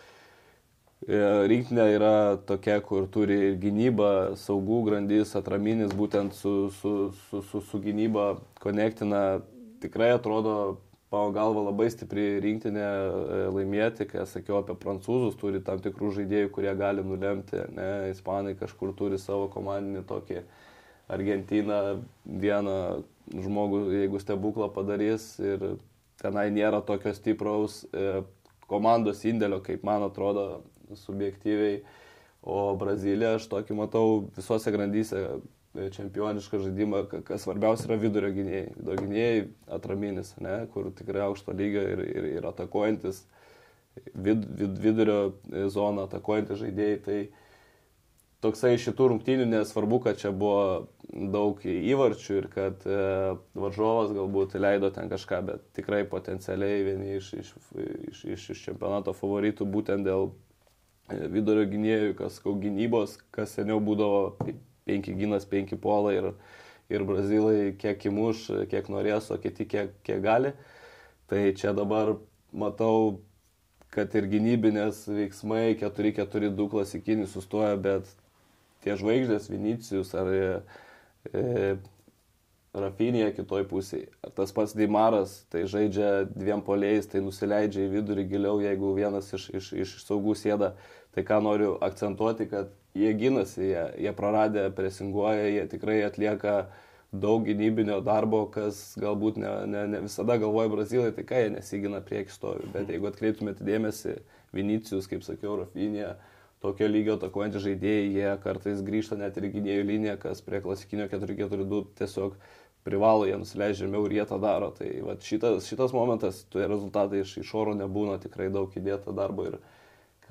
[SPEAKER 2] rinktinė yra tokia, kur turi ir gynyba, saugų grandis, atraminis, būtent su, su, su, su, su gynyba konektina. Tikrai atrodo, mano galva, labai stipri rinktinė e, laimėti, kai sakiau apie prancūzus, turi tam tikrų žaidėjų, kurie gali nulemti, ne, ispanai kažkur turi savo komandinį tokį Argentiną vieną žmogų, jeigu stebuklą padarys ir tenai nėra tokio stipraus e, komandos indėlio, kaip man atrodo subjektyviai. O Brazilija, aš tokį matau visose grandyse e, čempionišką žaidimą, ka- kas svarbiausia yra vidurio gynėjai. Vidurio gynėjai atraminis, ne, kur tikrai aukšto lygio ir, ir, ir atakuojantis vid, vid, vidurio e, zoną atakuojantis žaidėjai. Tai toksai šitų rungtynių nesvarbu, kad čia buvo daug įvarčių ir kad e, varžovas galbūt leido ten kažką, bet tikrai potencialiai vieni iš, iš, iš, iš, čempionato favoritų būtent dėl vidurio gynėjų, kas kau gynybos, kas seniau būdavo pi- penki gynas, penki pola ir, ir brazilai kiek įmuš, kiek norės, o kiti kiek, kiek gali. Tai čia dabar matau, kad ir gynybinės veiksmai 4-4-2 klasikinį sustoja, bet tie žvaigždės Vinicijus ar e, e, Rafinija kitoj pusėje, ar tas pats Deimaras, tai žaidžia dviem poliais, tai nusileidžia į vidurį giliau, jeigu vienas iš, iš, iš saugų sėda. Tai ką noriu akcentuoti, kad jie gynasi, jie, jie praradė, presinguoja, jie tikrai atlieka daug gynybinio darbo, kas galbūt ne, ne, ne visada galvoja Brazilai, tai ką jie nesigina prieki stovi. Bet jeigu atkreiptumėte dėmesį, Vinicijus, kaip sakiau, Rafinija, tokio lygio atakuojantys žaidėjai, jie kartais grįžta net ir gynėjų liniją, kas prie klasikinio 4-4-2 tiesiog privalo, jie nusileidžia žemiau ir jie tą daro. Tai vat, šitas, šitas momentas, tie rezultatai iš, iš oro nebūna tikrai daug įdėta darbo ir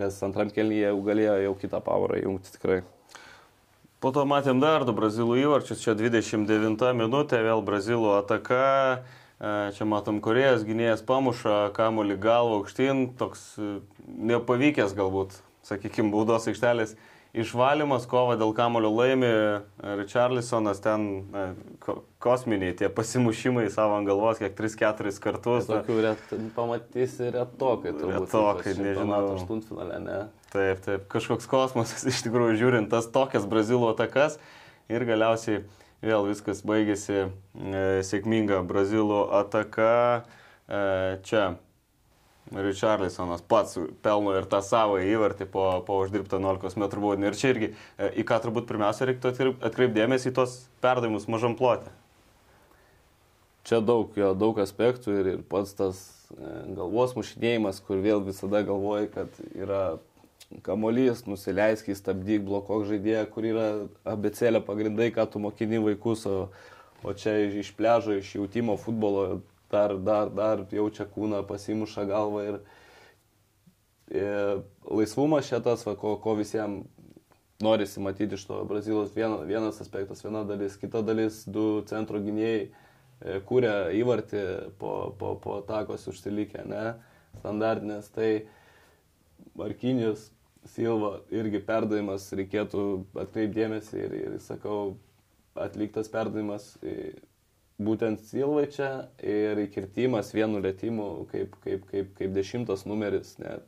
[SPEAKER 2] kas antram kelnyje jau galėjo jau kitą pavarą įjungti tikrai.
[SPEAKER 1] Po to matėm dar du brazilų įvarčius, čia 29 minutė, vėl brazilų ataka. E, Čia matom, Korėjas gynėjas pamuša kamuolį galvą aukštyn, toks e, nepavykęs galbūt, sakykime, baudos aikštelės išvalymas, kova dėl kamulio laimi Richarlisonas, ten na, ko- kosminiai tie pasimušimai savo ant galvos, kiek 3-4 kartus.
[SPEAKER 2] Tokių ret, pamatysi retokai, turbūt.
[SPEAKER 1] Retokai, nežinau.
[SPEAKER 2] čempionato Aštuntfinale, ne?
[SPEAKER 1] Taip, taip, kažkoks kosmosas iš tikrųjų žiūrint tas tokias brazilų atakas ir galiausiai vėl viskas baigėsi e, sėkminga brazilų ataka. E, čia Richarlisonas pats pelno ir tą savo įvartį po, po uždirbtą 11 m baudinį. Ir čia irgi, e, į ką turbūt pirmiausia reiktų atkreip- atkreipdėmėsi į tos perdavimus mažam plotė.
[SPEAKER 2] Čia daug, jo, daug aspektų ir, ir pats tas e, galvos mušinėjimas, kur vėl visada galvoji, kad yra kamolys, nusileisk, stabdyk, blokok žaidėją, kur yra abecelė pagrindai, ką tu mokini vaikus, o, o čia iš pležo, iš jautimo futbolo dar, dar, dar jaučia kūną, pasimuša galvą ir e, laisvumas šitas, va, ko, ko visiems norisi matyti iš to Brazilos viena, vienas aspektas, viena dalis, kita dalis, du centro gynėjai e, kūrė įvartį po, po, po atakos užsilikę, ne, standartinės, tai Markinijus Silva irgi perdavimas reikėtų atkreipdėmėsi ir, ir sakau, atliktas perdavimas būtent Silvai čia ir įkirtimas vienu lėtimu kaip, kaip, kaip, kaip dešimtas numeris, net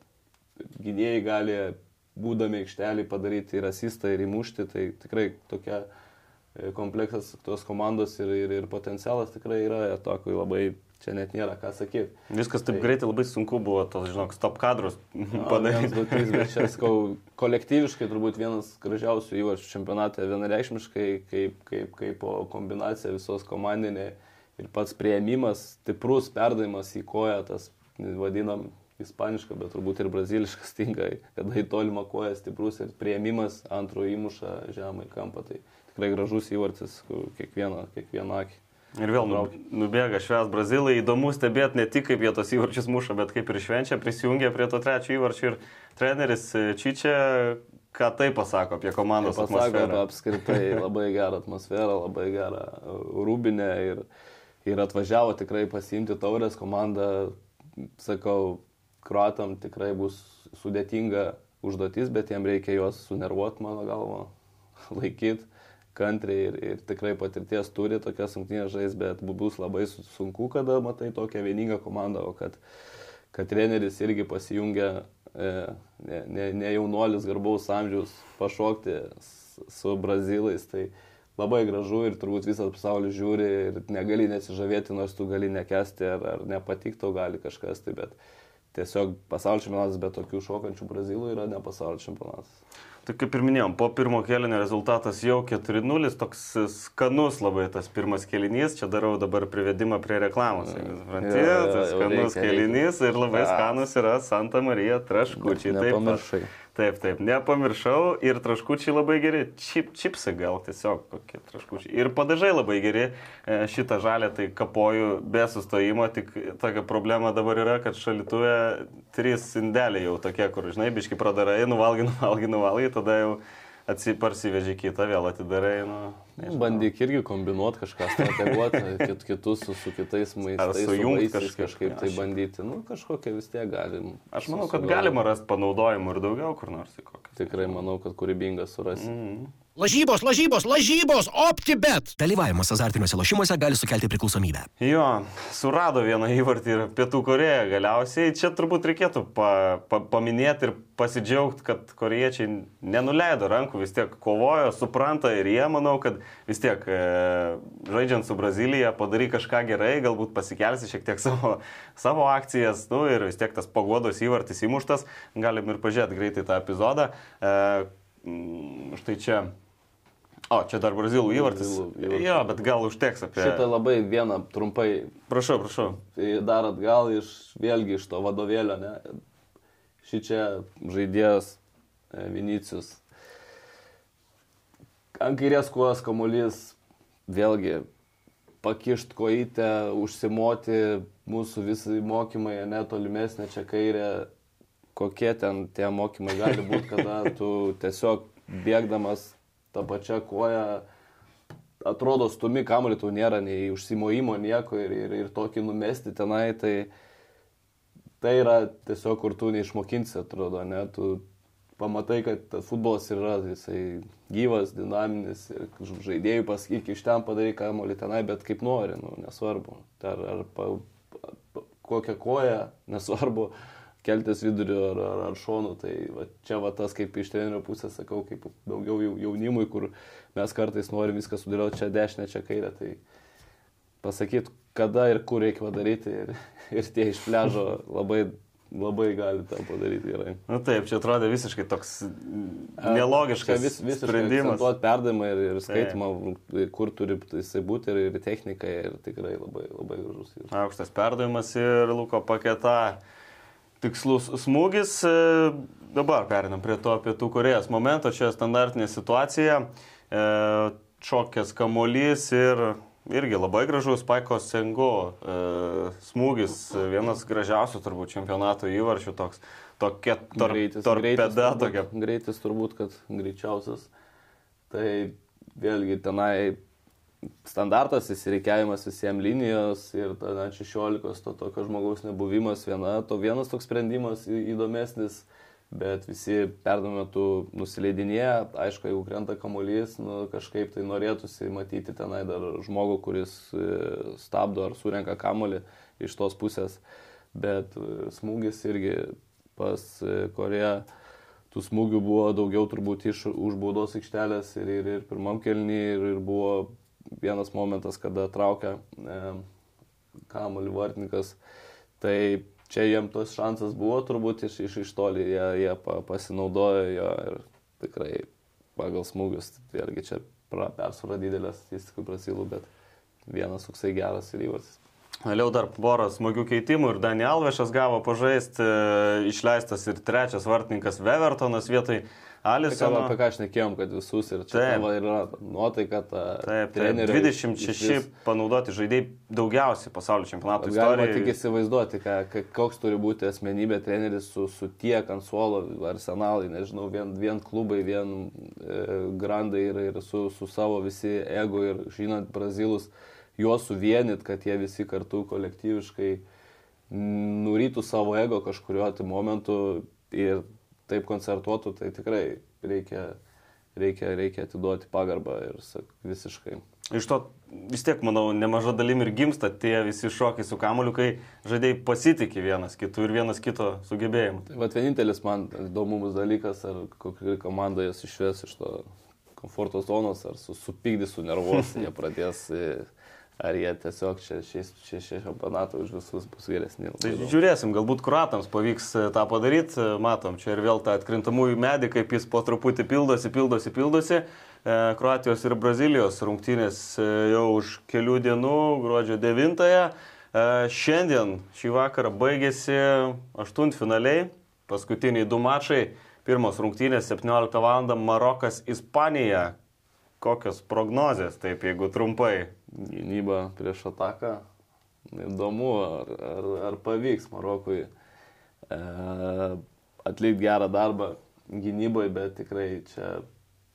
[SPEAKER 2] gynėjai gali būdami aikštelį padaryti ir asistą, ir įmušti, tai tikrai tokia e, kompleksas tos komandos ir, ir, ir potencialas tikrai yra atokui labai, čia net nėra ką sakyti.
[SPEAKER 1] Viskas taip
[SPEAKER 2] Tai-
[SPEAKER 1] greitai labai sunku buvo tos, žinok, stop kadrus
[SPEAKER 2] Padaryti.
[SPEAKER 1] padaryti.
[SPEAKER 2] Bet čia skau, kolektyviškai turbūt vienas gražiausių įvarčių čempionate vienareikšmiškai, kaip, kaip, kaip po kombinacija visos komandinė ir pats prieimimas, stiprus perdavimas į koją, tas vadinam ispanišką, bet turbūt ir braziliškas tinka, kada į tolimą koją stiprus ir prieimimas antro įmuša žemai kampą. Tai tikrai gražus įvartis kiekvieną, kiekvieną akį.
[SPEAKER 1] Ir vėl nu, nubėga šves Brazilai, įdomu stebėti ne tik kaip jie tos įvarčius muša, bet kaip ir švenčia, prisijungia prie to trečio įvarčio. Ir treneris Čičia, ką tai pasako apie komandos
[SPEAKER 2] Tai pasako
[SPEAKER 1] atmosferą.
[SPEAKER 2] apie apskritai labai gerą atmosferą, labai gerą uh, rūbinę ir, ir atvažiavo tikrai pasiimti taurės komandą, sakau, kruatam tikrai bus sudėtinga užduotis, bet jiem reikia juos sunervuoti, mano galva, laikyti kantriai ir, ir tikrai patirties turi tokias rungtynės žais, bet bu- bus labai su- sunku, kada matai tokią vieningą komandą, o kad, kad treneris irgi pasijungia, e, ne, ne, ne jaunuolis garbaus amžiaus pašokti su brazilais, tai labai gražu ir turbūt visas pasaulis žiūri ir negali nesižavėti, nors tu gali nekesti ar, ar nepatikti, tau gali kažkas, tai bet tiesiog pasaulio čempionatas be tokių šokančių brazilų yra ne pasaulio čempionatas.
[SPEAKER 1] Tai kaip ir minėjom, po pirmo kelinio rezultatas jau 4-0, toks skanus labai tas pirmas kelinys, čia darau dabar privedimą prie reklamos. jeigu Supranti,
[SPEAKER 2] Jo, jo,
[SPEAKER 1] tas
[SPEAKER 2] jau
[SPEAKER 1] skanus
[SPEAKER 2] reikia,
[SPEAKER 1] kelinys ir labai
[SPEAKER 2] Ah.
[SPEAKER 1] skanus yra Santa Marija traškučiai. Taip,
[SPEAKER 2] Nepamiršai.
[SPEAKER 1] Taip, taip, nepamiršau ir traškučiai labai geri, Čip, čipsai gal tiesiog kokie traškučiai. Ir padažai labai geri, E, šitą žalę tai kapoju be sustojimo, tik tokia problema dabar yra, kad šalituvė trys indeliai jau tokie, kur, žinai, biški pradarai, nuvalgai, nuvalgai, nuvalgai, tada jau atsiparsiveži kitą, vėl atidarai. Nu, nežinau.
[SPEAKER 2] Bandyk irgi kombinuoti kažką, strateguoti, kit, kitus su, su kitais maistais, su
[SPEAKER 1] sujungt
[SPEAKER 2] vaisiais
[SPEAKER 1] kažkaip,
[SPEAKER 2] kažkaip tai bandyti. Nu, kažkokią vis tiek galim.
[SPEAKER 1] Aš manau, kad galima rasti panaudojimų ir daugiau kur nors į kokią.
[SPEAKER 2] Tikrai manau, kad kūrybingas surasi.
[SPEAKER 1] Mhm.
[SPEAKER 3] Lažybos, lažybos, lažybos, OptiBet.
[SPEAKER 4] Dalyvavimas azartiniuose lošimuose gali sukelti priklausomybę.
[SPEAKER 1] Jo, surado vieną įvartį ir Pietų Koreją galiausiai. Čia turbūt reikėtų pa, pa, paminėti ir pasidžiaugti, kad koriečiai nenuleido rankų, vis tiek kovojo, supranta ir jie, manau, kad vis tiek e, žaidžiant su Brazilija padary kažką gerai, galbūt pasikelsi šiek tiek savo, savo akcijas, nu ir vis tiek tas pagodos įvartis įmuštas, galim ir pažiūrėti greitai tą epizodą. E, štai čia. O, čia dar Brazilų įvartis.
[SPEAKER 2] Brazilų įvartis.
[SPEAKER 1] Jo, bet gal užteks apie...
[SPEAKER 2] Šitą labai vieną trumpai
[SPEAKER 1] Prašau, prašau.
[SPEAKER 2] Dar atgal iš, vėlgi iš to vadovėlio, ne? Šičia žaidėjas e, Vinicijus. Ant kairės kojos kamuolys, vėlgi, pakišt kojytę, užsimoti mūsų visi mokymai, ne tolimesnė čia kairė, kokie ten tie mokymai gali būti, kada tu tiesiog bėgdamas tą pačią koją atrodo stumi kamuolį, tau nėra nei užsimojimo nieko ir, ir, ir tokį numesti tenai, tai tai yra tiesiog, kur tu neišmokinsi, atrodo, ne, tu pamatai, kad tas futbolas yra, jisai gyvas, dinaminis žaidėjų pasakyk, iš ten padarai kamuolį tenai, bet kaip nori, nu, nesvarbu. Ar, ar pa, pa, kokią koją, nesvarbu, keltis viduriu ar, ar, ar šonu, tai va, čia va tas kaip iš trenerio pusės sakau, kaip daugiau jau- jaunimui, kur mes kartais norim viską sudėlioti čia dešinę, čia kairę, tai pasakyti, kada ir kur reikia padaryti ir, ir tie iš pležo labai, labai gali tą padaryti gerai.
[SPEAKER 1] Na taip, čia atrodė visiškai toks nelogiškas
[SPEAKER 2] vis,
[SPEAKER 1] sprendimas.
[SPEAKER 2] akcentuot perdavimą ir, ir skaitimą, ir kur turi jisai būti, ir, ir technika, ir tikrai labai, labai gražus.
[SPEAKER 1] Aukštas perdavimas ir Luko paketa tikslus smūgis. E, Dabar perinam prie to pietų Korejos momento. Čia standartinė situacija. E, Šokės kamolys ir irgi labai gražus Paiko Sengo e, smūgis. Vienas gražiausių turbūt čempionato įvarčių. Toks, tokia tor,
[SPEAKER 2] Greitis-
[SPEAKER 1] torpeda
[SPEAKER 2] greitis
[SPEAKER 1] tokia.
[SPEAKER 2] turbūt, Greitis turbūt, kad greičiausias. Tai vėlgi tenai standartas įsireikiavimas visiems linijos ir tada 16 to tokio žmogaus nebuvimas viena, to vienas toks sprendimas įdomesnis, bet visi perdavimo metu nusileidinėja, aišku, jeigu krenta kamuolys, nu, kažkaip tai norėtųsi matyti tenai dar žmogų, kuris e, stabdo ar surenka kamuolį iš tos pusės, bet e, smūgis irgi pas e, Koreją tų smūgių buvo daugiau turbūt iš už baudos aikštelės ir, ir, ir pirmam kelnį ir, ir buvo vienas momentas, kada traukia e, kamuolį vartininkas. Tai čia jiem tos šansas buvo turbūt iš, iš, iš toli, jie, jie pa, pasinaudojo jo ir tikrai pagal smūgius, vėlgi čia pra- persvara didelė statistikų prasilų, bet vienas toksai geras ir įvartis.
[SPEAKER 1] Vėliau dar porą smagių keitimų ir Dani Alvešas gavo pažaisti, e, išleistas ir trečias vartininkas Wevertonas vietoj Alisono.
[SPEAKER 2] apie ką aš nekėjom, kad visus ir čia
[SPEAKER 1] Taip.
[SPEAKER 2] yra nuotaika, ta
[SPEAKER 1] Taip, taip,
[SPEAKER 2] trenerio
[SPEAKER 1] 26
[SPEAKER 2] išvis-
[SPEAKER 1] panaudoti žaidėjai daugiausiai pasaulio čempionato
[SPEAKER 2] Bet Galima
[SPEAKER 1] istorijoje.
[SPEAKER 2] tik įsivaizduoti, ką, ka- koks turi būti asmenybė treneris su, su tiek ant suolo arsenalai, nežinau, vien, vien klubai, vien e, grandai ir, ir su, su savo visi ego ir žinant brazilus, juos suvienyt, kad jie visi kartu kolektyviškai nurytų savo ego kažkurio tai momentu ir taip koncertuotų, tai tikrai reikia, reikia, reikia atiduoti pagarbą ir sak, visiškai.
[SPEAKER 1] Iš to vis tiek, manau, nemaža dalim ir gimsta tie visi šokiai su kamuoliu, kai žaidėjai pasitikė vienas kitų ir vienas kito sugebėjimu.
[SPEAKER 2] Tai vat vienintelis man įdomus dalykas, ar kokia komanda jas išves iš to komforto zonos, ar su, supykdys, sunervuos, jie pradės, ar jie tiesiog čia šia čempionatą už visus bus geresni.
[SPEAKER 1] Tai žiūrėsim, galbūt kruatams pavyks e, tą padaryti. E, Matom, čia ir vėl tą atkrintamųjų medį, kaip jis po truputį pildosi, pildosi, pildosi. E, Kroatijos ir Brazilijos rungtynės jau už kelių dienų, gruodžio 9-ąją. E, Šiandien šį vakarą baigėsi aštuntfinaliai, paskutiniai du mačai. Pirmos rungtynės 17 val. Marokas, Ispanija. Kokios prognozės, taip jeigu trumpai?
[SPEAKER 2] Gynyba prieš ataką. Įdomu, ar, ar, ar pavyks Marokui e, atlikti gerą darbą gynyboje, bet tikrai čia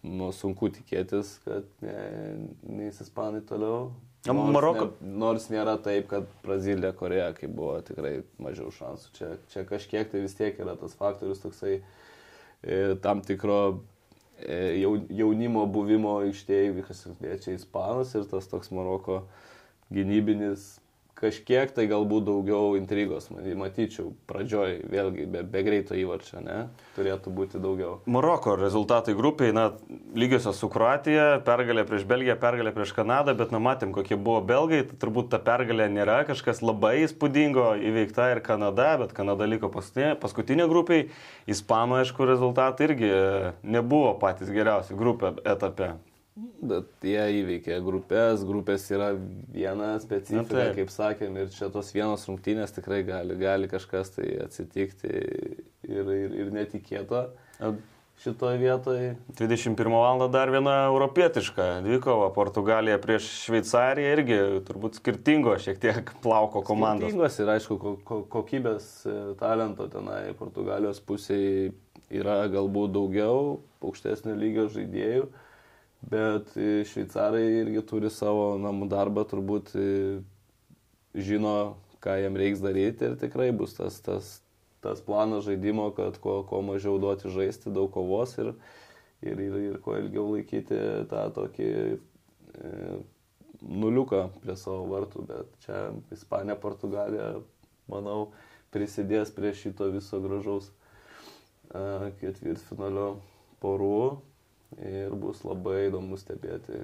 [SPEAKER 2] nu, sunku tikėtis, kad ne- neįs ispanai toliau. Nors
[SPEAKER 1] Maroko-
[SPEAKER 2] Ne, nors nėra taip, kad Brazilija, Koreja, kai buvo tikrai mažiau šansų. Čia, čia kažkiek tai vis tiek yra tas faktorius toksai e, tam tikro jaunimo buvimo aikštėje, kas liečia ispanus ir tas toks Maroko gynybinis kažkiek tai galbūt daugiau intrigos, maty- matyčiau, pradžioj vėlgi be, be greito įvarčio, ne, turėtų būti daugiau.
[SPEAKER 1] Maroko rezultatai grupiai, na, lygiosios su Kroatija, pergalė prieš Belgiją, pergalė prieš Kanadą, bet na, matėm, kokie buvo belgai, tai turbūt ta pergalė nėra kažkas labai įspūdingo, įveikta ir Kanada, bet Kanada liko paskutinė, paskutinė grupiai, Ispanų, aišku, rezultatai irgi nebuvo patys geriausi grupė etape.
[SPEAKER 2] Bet jie įveikė grupės, grupės yra viena
[SPEAKER 1] Na,
[SPEAKER 2] specifika,
[SPEAKER 1] taip.
[SPEAKER 2] kaip sakėm, ir čia tos vienos rungtynės tikrai gali, gali kažkas tai atsitikti ir, ir, ir netikėto šitoje vietoje.
[SPEAKER 1] 21 val. dar viena europietiška dvikova Portugalija prieš Šveicariją irgi turbūt skirtingo šiek tiek plauko komandos.
[SPEAKER 2] Skirtingos ir aišku, ko, ko, kokybės e, talento tenai Portugalijos pusėje yra galbūt daugiau, aukštesnio lygio žaidėjų, bet e, šveicarai irgi turi savo namų darbą, turbūt e, žino, ką jiem reiks daryti ir tikrai bus tas, tas, tas planas žaidimo, kad kuo, kuo mažiau duoti žaisti, daug kovos ir, ir, ir, ir kuo ilgiau laikyti tą tokį e, nuliuką prie savo vartų, bet čia Ispanija, Portugalija, manau, prisidės prie šito viso gražaus e, ketvirtfinalio porų ir bus labai įdomu stebėti,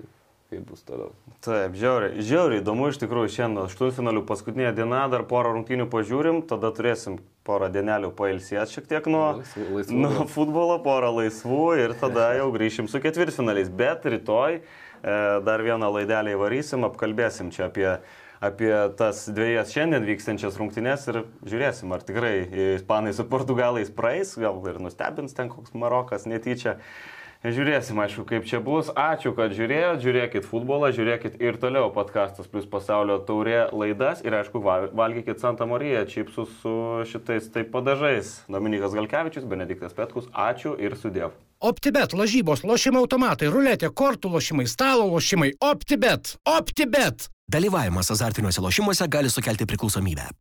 [SPEAKER 2] kaip bus toliau.
[SPEAKER 1] Taip, žiauriai, žiauriai įdomu iš tikrųjų šiandien aštuntfinalių paskutinė diena, dar porą rungtynių pažiūrim, tada turėsim porą dienelių pailsėti šiek tiek nuo,
[SPEAKER 2] Laisvų-
[SPEAKER 1] nuo futbolo, porą laisvų ir tada jau grįšim su ketvirtfinaliais. Bet rytoj e, dar vieną laidelį įvarysim, apkalbėsim čia apie, apie tas dviejas šiandien vykstančias rungtynės ir žiūrėsim, ar tikrai ispanai su portugalais praeis, gal ir nustebins ten koks Marokas netyčia. Žiūrėsim, aišku, kaip čia bus. Ačiū, kad žiūrėjot, žiūrėkit futbolą, žiūrėkit ir toliau podkastus plus pasaulio taurė laidas ir, aišku, val- valgykit Santa Marija čipsus su šitais taip padažais. Dominikas Galkevičius, Benediktas Petkus, ačiū ir sudėv.
[SPEAKER 3] OptiBet, lažybos, lošimo automatai, ruletė, kortų lošimai, stalo lošimai. OptiBet. OptiBet.
[SPEAKER 4] Dalyvavimas azartiniuose lošimuose gali sukelti priklausomybę.